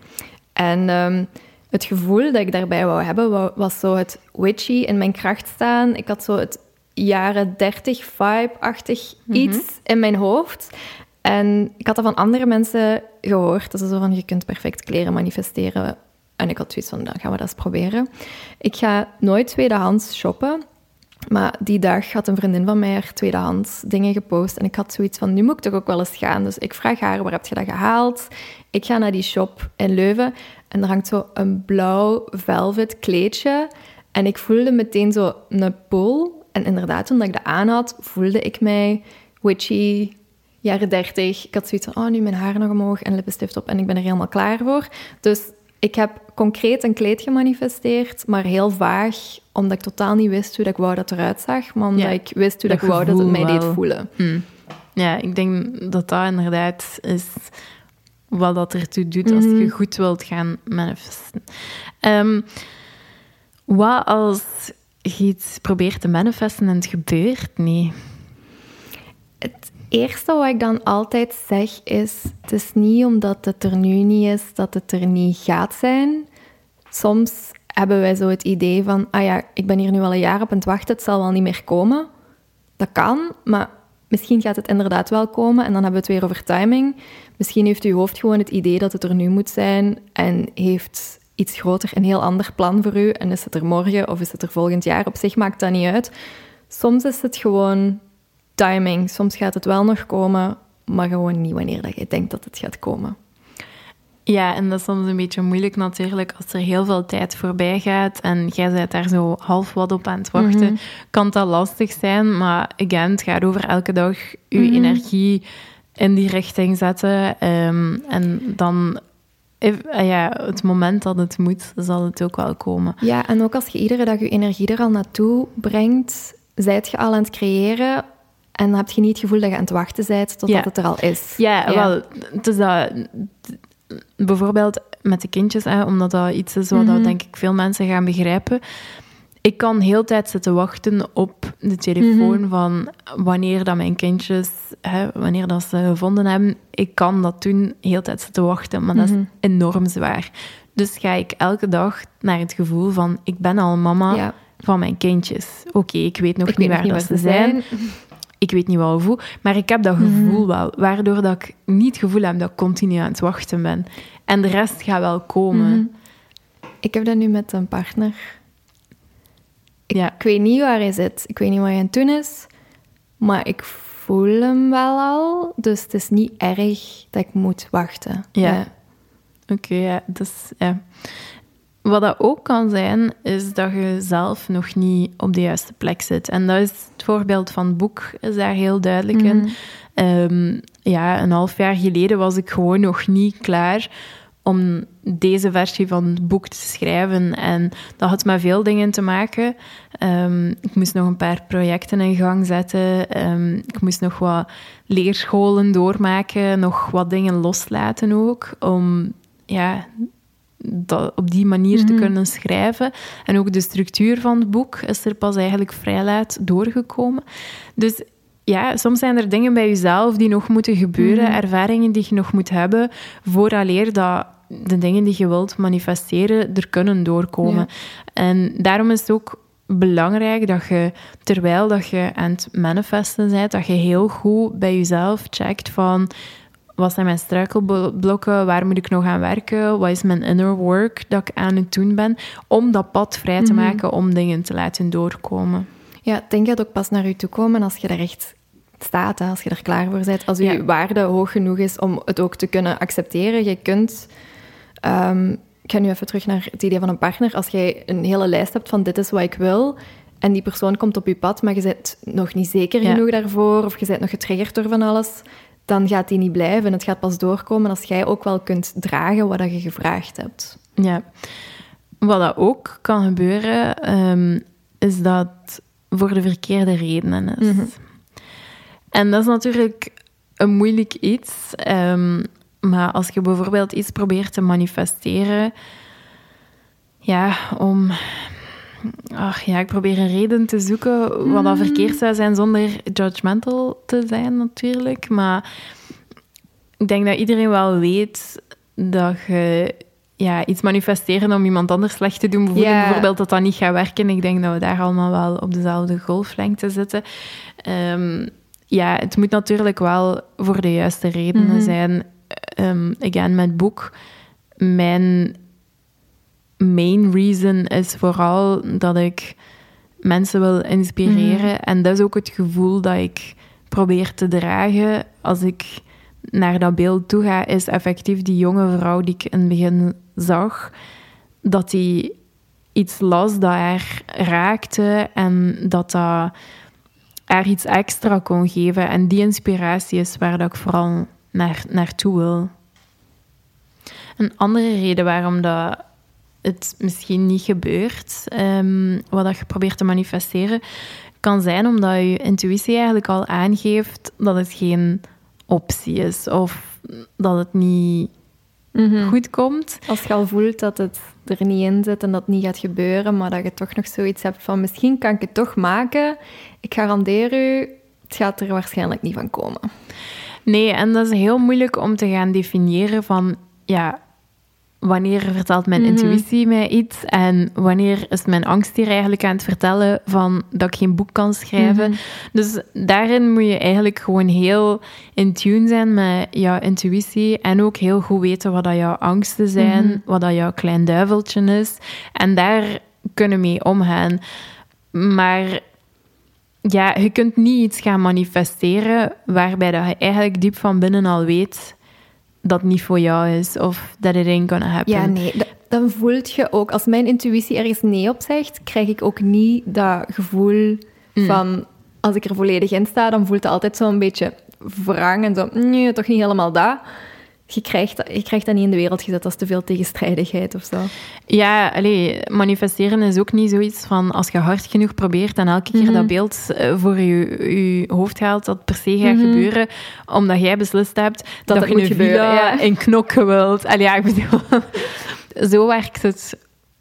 En um, het gevoel dat ik daarbij wou hebben, was zo het witchy in mijn kracht staan. Ik had zo het jaren 30 vibe-achtig mhm. iets in mijn hoofd. En ik had dat van andere mensen gehoord. Dat ze zo van, je kunt perfect kleren manifesteren En ik had zoiets van, dan gaan we dat eens proberen. Ik ga nooit tweedehands shoppen. Maar die dag had een vriendin van mij er tweedehands dingen gepost. En ik had zoiets van, nu moet ik toch ook wel eens gaan. Dus ik vraag haar, waar heb je dat gehaald? Ik ga naar die shop in Leuven. En er hangt zo een blauw velvet kleedje. En ik voelde meteen zo een pool. En inderdaad, toen ik dat aan had, voelde ik mij witchy, jaren dertig. Ik had zoiets van, oh, nu mijn haar nog omhoog en lippenstift op. En ik ben er helemaal klaar voor. Dus ik heb concreet een kleed gemanifesteerd, maar heel vaag, omdat ik totaal niet wist hoe dat ik wou dat eruit zag, maar omdat ik wist hoe dat, ik wou dat het mij deed voelen. Hmm. Ja, ik denk dat dat inderdaad is wat dat ertoe doet als je mhm. goed wilt gaan manifesten. Um, wat als je iets probeert te manifesten en het gebeurt niet? Eerste wat ik dan altijd zeg is: het is niet omdat het er nu niet is dat het er niet gaat zijn. Soms hebben wij zo het idee van: ah ja, ik ben hier nu al een jaar op aan het wachten, het zal wel niet meer komen. Dat kan, maar misschien gaat het inderdaad wel komen en dan hebben we het weer over timing. Misschien heeft uw hoofd gewoon het idee dat het er nu moet zijn en heeft iets groter, een heel ander plan voor u. En is het er morgen of is het er volgend jaar? Op zich maakt dat niet uit. Soms is het gewoon timing. Soms gaat het wel nog komen, maar gewoon niet wanneer dat je denkt dat het gaat komen. Ja, en dat is soms een beetje moeilijk natuurlijk als er heel veel tijd voorbij gaat en jij bent daar zo half wat op aan het wachten. Mhm. Kan dat lastig zijn, maar again, het gaat over elke dag je mhm. energie in die richting zetten. Ehm, en dan eh, ja, het moment dat het moet, zal het ook wel komen. Ja, en ook als je iedere dag je energie er al naartoe brengt, zijt je al aan het creëren en dan heb je niet het gevoel dat je aan het wachten bent totdat het er al is. Ja, wel, is dat... Bijvoorbeeld met de kindjes, hè, omdat dat iets is wat mm denk ik veel mensen gaan begrijpen ik kan heel tijd zitten wachten op de telefoon mhm. van wanneer dat mijn kindjes, hè, wanneer dat ze gevonden hebben. Ik kan dat doen, heel tijd zitten wachten, maar dat is mhm. enorm zwaar. Dus ga ik elke dag naar het gevoel van, ik ben al mama van mijn kindjes. Oké, ik weet nog niet waar dat ze zijn. Ik weet niet wel hoe, maar ik heb dat mhm. gevoel wel. Waardoor dat ik niet het gevoel heb dat ik continu aan het wachten ben. En de rest gaat wel komen. Ik heb dat nu met een partner ja. Ik weet niet waar hij zit. Ik weet niet wat hij aan het doen is. Maar ik voel hem wel al. Dus het is niet erg dat ik moet wachten. Ja. Oké, ja. Dus, ja. Wat dat ook kan zijn, is dat je zelf nog niet op de juiste plek zit. En dat is het voorbeeld van het boek, is daar heel duidelijk in. Mhm. Ehm, ja, een half jaar geleden was ik gewoon nog niet klaar om deze versie van het boek te schrijven. En dat had met veel dingen te maken. Ehm, ik moest nog een paar projecten in gang zetten. Ehm, ik moest nog wat leerscholen doormaken, nog wat dingen loslaten ook, om ja, dat op die manier te mhm. kunnen schrijven. En ook de structuur van het boek is er pas eigenlijk vrij laat doorgekomen. Dus ja, soms zijn er dingen bij jezelf die nog moeten gebeuren, mhm. ervaringen die je nog moet hebben, vooraleer dat de dingen die je wilt manifesteren er kunnen doorkomen. En daarom is het ook belangrijk dat je, terwijl dat je aan het manifesten bent, dat je heel goed bij jezelf checkt van wat zijn mijn struikelblokken, waar moet ik nog aan werken, wat is mijn inner work dat ik aan het doen ben, om dat pad vrij te mhm. maken om dingen te laten doorkomen. Ja, denk dat ook pas naar je toe komen als je er echt staat, als je er klaar voor bent. Als je waarde hoog genoeg is om het ook te kunnen accepteren. Je kunt Um, ik ga nu even terug naar het idee van een partner. Als jij een hele lijst hebt van dit is wat ik wil, en die persoon komt op je pad, maar je bent nog niet zeker genoeg daarvoor, of je bent nog getriggerd door van alles, dan gaat die niet blijven. Het gaat pas doorkomen als jij ook wel kunt dragen wat je gevraagd hebt. Ja. Wat dat ook kan gebeuren, um, is dat voor de verkeerde redenen is. Mhm. En dat is natuurlijk een moeilijk iets. Um, maar als je bijvoorbeeld iets probeert te manifesteren, ja, om. Ach ja, ik probeer een reden te zoeken wat dat mm. verkeerd zou zijn zonder judgmental te zijn, natuurlijk. Maar ik denk dat iedereen wel weet dat je ja, iets manifesteren om iemand anders slecht te doen, bijvoorbeeld, bijvoorbeeld dat dat niet gaat werken. Ik denk dat we daar allemaal wel op dezelfde golflengte zitten. Um, ja, het moet natuurlijk wel voor de juiste redenen mm. zijn um, again, met boek, mijn main reason is vooral dat ik mensen wil inspireren. Mhm. En dat is ook het gevoel dat ik probeer te dragen als ik naar dat beeld toe ga, is effectief die jonge vrouw die ik in het begin zag, dat die iets las dat haar raakte en dat dat haar iets extra kon geven. En die inspiratie is waar dat ik vooral naar, naartoe wil. Een andere reden waarom dat het misschien niet gebeurt, ehm, wat dat je probeert te manifesteren, kan zijn omdat je intuïtie eigenlijk al aangeeft dat het geen optie is of dat het niet Mhm. goed komt. Als je al voelt dat het er niet in zit en dat het niet gaat gebeuren, maar dat je toch nog zoiets hebt van misschien kan ik het toch maken, ik garandeer u, het gaat er waarschijnlijk niet van komen. Nee, en dat is heel moeilijk om te gaan definiëren van, ja, wanneer vertelt mijn Mhm. intuïtie mij iets en wanneer is mijn angst hier eigenlijk aan het vertellen van dat ik geen boek kan schrijven. Mhm. Dus daarin moet je eigenlijk gewoon heel in tune zijn met jouw intuïtie en ook heel goed weten wat dat jouw angsten zijn, Mhm. wat dat jouw klein duiveltje is en daar kunnen mee omgaan. Maar ja, je kunt niet iets gaan manifesteren waarbij dat je eigenlijk diep van binnen al weet dat niet voor jou is of dat it ain't gonna happen. Ja, nee, dan voelt je ook, als mijn intuïtie ergens nee op zegt, krijg ik ook niet dat gevoel van, als ik er volledig in sta, dan voelt het altijd zo'n beetje wrang en zo, nee, toch niet helemaal dat. Je krijgt, dat- je krijgt dat niet in de wereld gezet als te veel tegenstrijdigheid of zo. Ja, allee, manifesteren is ook niet zoiets van als je hard genoeg probeert en elke keer Mhm. dat beeld eh, voor je, je hoofd haalt, dat per se gaat Mhm. gebeuren, omdat jij beslist hebt dat, het je moet een villa ja. in knokken wilt. Allee, ja, ik bedoel, zo werkt het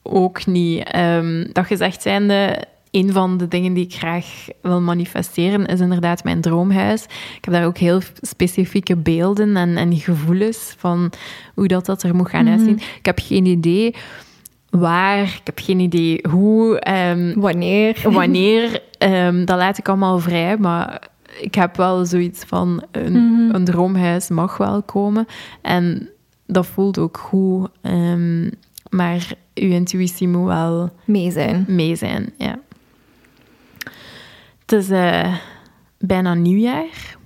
ook niet. Ehm, dat gezegd zijnde, een van de dingen die ik graag wil manifesteren is inderdaad mijn droomhuis. Ik heb daar ook heel specifieke beelden en, en gevoelens van hoe dat, dat er moet gaan Mhm. uitzien. Ik heb geen idee waar, ik heb geen idee hoe, ehm, Wanneer? wanneer. ehm, dat laat ik allemaal vrij, maar ik heb wel zoiets van een, Mhm. een droomhuis mag wel komen. En dat voelt ook goed, ehm, maar uw intuïtie moet wel Mee zijn. mee zijn. Ja. Het is eh, bijna nieuwjaar.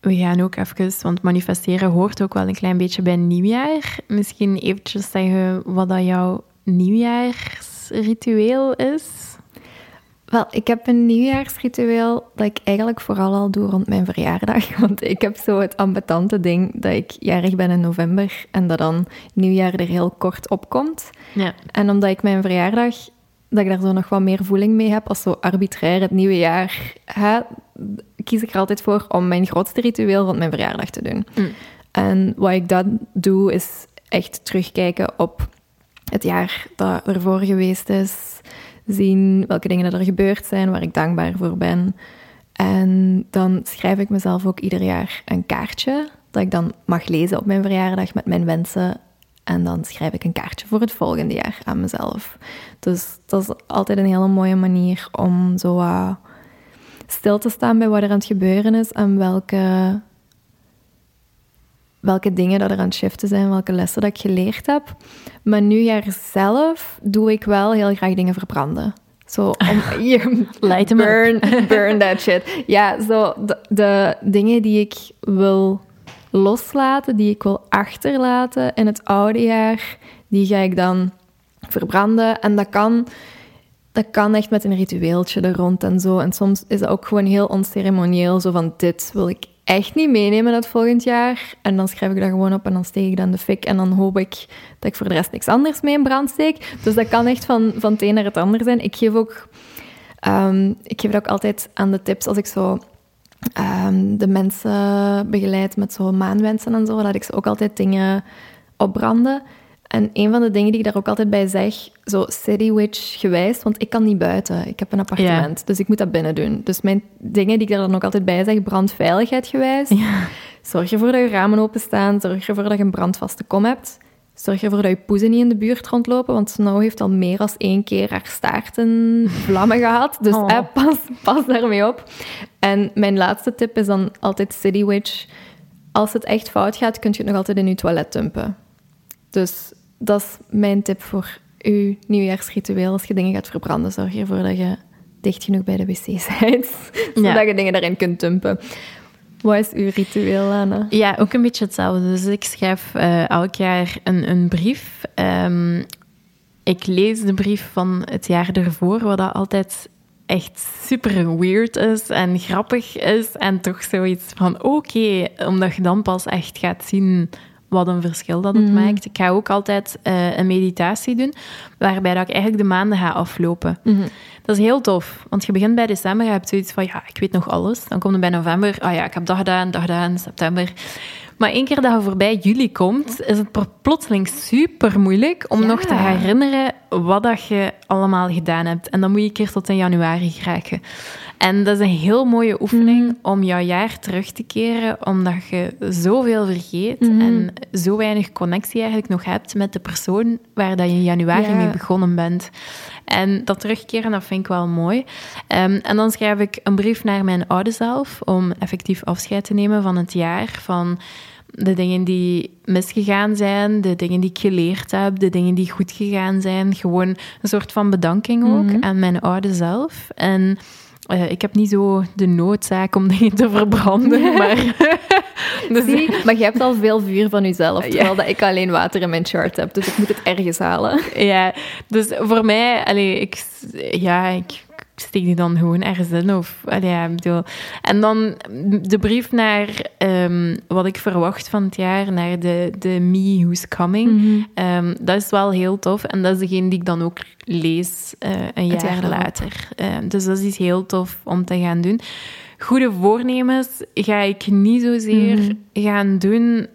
We gaan ook even, want manifesteren hoort ook wel een klein beetje bij nieuwjaar. Misschien eventjes zeggen wat dat jouw nieuwjaarsritueel is. Wel, ik heb een nieuwjaarsritueel dat ik eigenlijk vooral al doe rond mijn verjaardag. Want ik heb zo het ambetante ding dat ik jarig ben in november en dat dan nieuwjaar er heel kort op komt. Ja. En omdat ik mijn verjaardag, dat ik daar zo nog wat meer voeling mee heb als zo arbitrair het nieuwe jaar, hè, kies ik er altijd voor om mijn grootste ritueel rond mijn verjaardag te doen. Mm. En wat ik dan doe, is echt terugkijken op het jaar dat ervoor geweest is. Zien welke dingen er gebeurd zijn, waar ik dankbaar voor ben. En dan schrijf ik mezelf ook ieder jaar een kaartje dat ik dan mag lezen op mijn verjaardag met mijn wensen. En dan schrijf ik een kaartje voor het volgende jaar aan mezelf. Dus dat is altijd een hele mooie manier om zo stil te staan bij wat er aan het gebeuren is en welke, welke dingen dat er aan het shiften zijn, welke lessen dat ik geleerd heb. Maar nieuwjaar zelf doe ik wel heel graag dingen verbranden. Zo om je burn, burn that shit. Ja, zo de, de dingen die ik wil loslaten, die ik wil achterlaten in het oude jaar, die ga ik dan verbranden. En dat kan, dat kan echt met een ritueeltje er rond en zo. En soms is dat ook gewoon heel onceremonieel, zo van dit wil ik echt niet meenemen het volgend jaar. En dan schrijf ik dat gewoon op en dan steek ik dat in de fik. En dan hoop ik dat ik voor de rest niks anders mee in brand steek. Dus dat kan echt van, van het een naar het ander zijn. Ik geef ook... ehm, ik geef dat ook altijd aan de tips als ik zo ehm, de mensen begeleid met zo maanwensen en zo, dat ik ze ook altijd dingen opbranden. En een van de dingen die ik daar ook altijd bij zeg, zo city witch gewijs, want ik kan niet buiten. Ik heb een appartement, dus ik moet dat binnen doen. Dus mijn dingen die ik daar dan ook altijd bij zeg, brandveiligheid gewijs. Ja. Zorg ervoor dat je ramen openstaan, zorg ervoor dat je een brandvaste kom hebt. Zorg ervoor dat je poezen niet in de buurt rondlopen, want Snow heeft al meer dan één keer haar staart in vlammen gehad. Dus Oh. eh, pas, pas daarmee op. En mijn laatste tip is dan altijd City Witch. Als het echt fout gaat, kun je het nog altijd in je toilet dumpen. Dus dat is mijn tip voor je nieuwjaarsritueel, als je dingen gaat verbranden, zorg ervoor dat je dicht genoeg bij de wc bent, zodat je dingen daarin kunt dumpen. Wat is uw ritueel, Anna? Ja, ook een beetje hetzelfde. Dus ik schrijf uh, elk jaar een, een brief. Um, ik lees de brief van het jaar ervoor, wat altijd echt super weird is en grappig is. En toch zoiets van oké, omdat je dan pas echt gaat zien wat een verschil dat het mhm. maakt. Ik ga ook altijd uh, een meditatie doen, waarbij dat ik eigenlijk de maanden ga aflopen. Mm Dat is heel tof, want je begint bij december, je hebt zoiets van, ja, ik weet nog alles. Dan komt het bij november, ah ja, ik heb dat gedaan, dat gedaan, september. Maar één keer dat je voorbij juli komt, is het plotseling super moeilijk om nog te herinneren wat dat je allemaal gedaan hebt. En dan moet je een keer tot in januari geraken. En dat is een heel mooie oefening mhm. om jouw jaar terug te keren, omdat je zoveel vergeet mhm. en zo weinig connectie eigenlijk nog hebt met de persoon waar dat je in januari mee begonnen bent. En dat terugkeren, dat vind ik wel mooi. Ehm, en dan schrijf ik een brief naar mijn oude zelf om effectief afscheid te nemen van het jaar, van de dingen die misgegaan zijn, de dingen die ik geleerd heb, de dingen die goed gegaan zijn. Gewoon een soort van bedanking ook mhm. aan mijn oude zelf. En uh, ik heb niet zo de noodzaak om dingen te verbranden, maar... dus... Zie, maar je hebt al veel vuur van jezelf, terwijl dat ik alleen water in mijn chart heb. Dus ik moet het ergens halen. Ja, dus voor mij... Allee, ik, ja, ik steek die dan gewoon ergens in. Of, ja, bedoel. En dan de brief naar um, wat ik verwacht van het jaar, naar de, de Me Who's Coming. Mm um, dat is wel heel tof. En dat is degene die ik dan ook lees uh, een jaar, jaar later. Uh, dus dat is iets heel tof om te gaan doen. Goede voornemens ga ik niet zozeer mm gaan doen.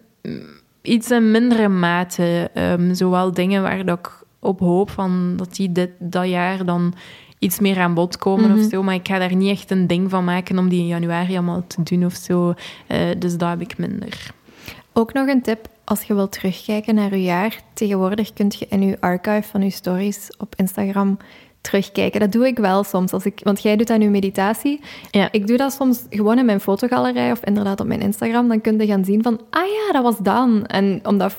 Iets in mindere mate. Um, zowel dingen waar dat ik op hoop van dat die dit, dat jaar dan iets meer aan bod komen of mhm. zo. Maar ik ga daar niet echt een ding van maken om die in januari allemaal te doen of zo. Uh, dus dat heb ik minder. Ook nog een tip als je wilt terugkijken naar je jaar. Tegenwoordig kun je in je archive van je stories op Instagram terugkijken. Dat doe ik wel soms. Als ik, want jij doet aan je meditatie. Ja. Ik doe dat soms gewoon in mijn fotogalerij of inderdaad op mijn Instagram. Dan kun je gaan zien van, ah ja, dat was dan. En omdat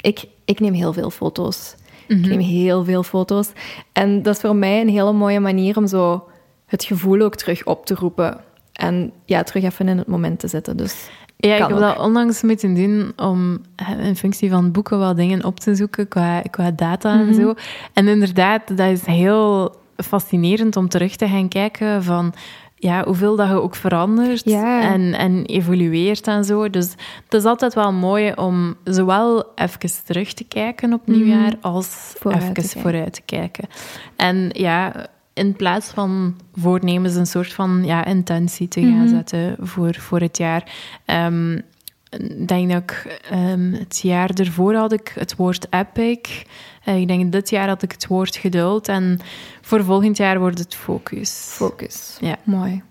ik, ik neem heel veel foto's. Ik mhm. neem heel veel foto's. En dat is voor mij een hele mooie manier om zo het gevoel ook terug op te roepen. En ja, terug even in het moment te zetten. Dus ja, ik heb dat onlangs moeten doen om in functie van boeken wel dingen op te zoeken qua, qua data en mhm. zo. En inderdaad, dat is heel fascinerend om terug te gaan kijken van ja, hoeveel dat je ook verandert en, en evolueert en zo. Dus het is altijd wel mooi om zowel even terug te kijken op nieuwjaar mm. als vooruit even vooruit te kijken. En ja, in plaats van voornemens een soort van ja, intentie te gaan mhm. zetten voor, voor het jaar. Um, denk dat ik um, het jaar ervoor had ik het woord epic. Uh, ik denk dit jaar had ik het woord geduld. En voor volgend jaar wordt het focus. Focus. Ja. Mooi.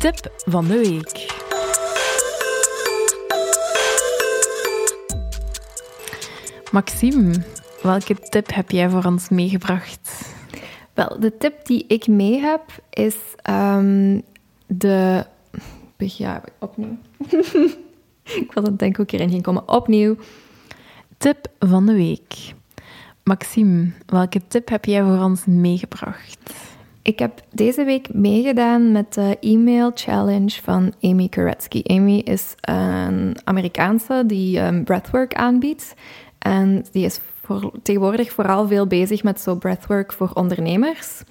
Tip van de week. Maxime, welke tip heb jij voor ons meegebracht? Wel, de tip die ik mee heb is um, de. Ja, opnieuw. ik het denken hoe ik erin ging komen. Opnieuw. Tip van de week. Maxime, welke tip heb jij voor ons meegebracht? Ik heb deze week meegedaan met de e-mail challenge van Amy Koretsky. Amy is een Amerikaanse die um, breathwork aanbiedt. En die is voor, tegenwoordig vooral veel bezig met zo breathwork voor ondernemers.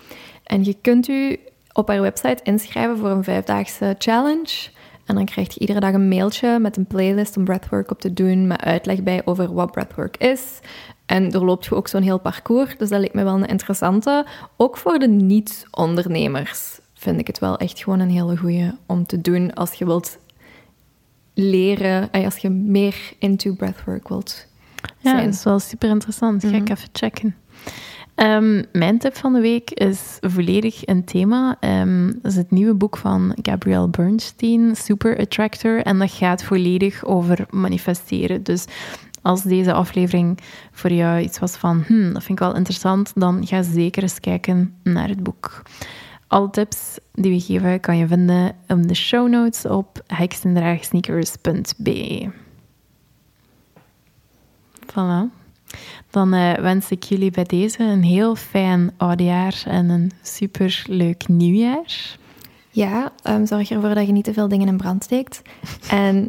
En je kunt u op haar website inschrijven voor een vijfdaagse challenge. En dan krijg je iedere dag een mailtje met een playlist om breathwork op te doen, met uitleg bij over wat breathwork is. En er loopt je ook zo'n heel parcours, dus dat lijkt me wel een interessante. Ook voor de niet-ondernemers vind ik het wel echt gewoon een hele goede om te doen als je wilt leren, en als je meer into breathwork wilt ja, dat is wel super interessant. Ga ik mhm. even checken. Ehm, mijn tip van de week is volledig een thema. Um, dat is het nieuwe boek van Gabrielle Bernstein, Super Attractor. En dat gaat volledig over manifesteren. Dus als deze aflevering voor jou iets was van, hmm, dat vind ik wel interessant, dan ga zeker eens kijken naar het boek. Alle tips die we geven kan je vinden in de show notes op heksendraagsneakers.be. Voilà. Dan uh, wens ik jullie bij deze een heel fijn oudejaar en een super leuk nieuwjaar. Ja, um, zorg ervoor dat je niet te veel dingen in brand steekt. En,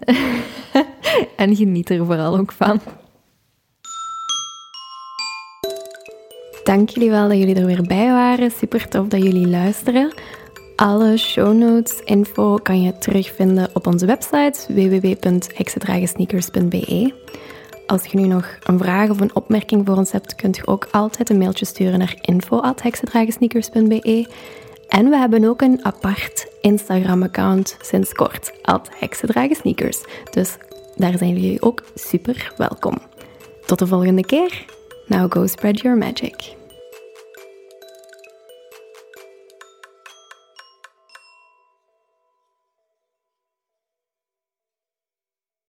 en geniet er vooral ook van. Dank jullie wel dat jullie er weer bij waren. Super tof dat jullie luisteren. Alle show notes, info kan je terugvinden op onze website www.heksendragensneakers.be. Als je nu nog een vraag of een opmerking voor ons hebt, kunt je ook altijd een mailtje sturen naar info.heksendragensneakers.be. En we hebben ook een apart Instagram-account sinds kort, at Heksendragensneakers. Dus daar zijn jullie ook super welkom. Tot de volgende keer. Now go spread your magic.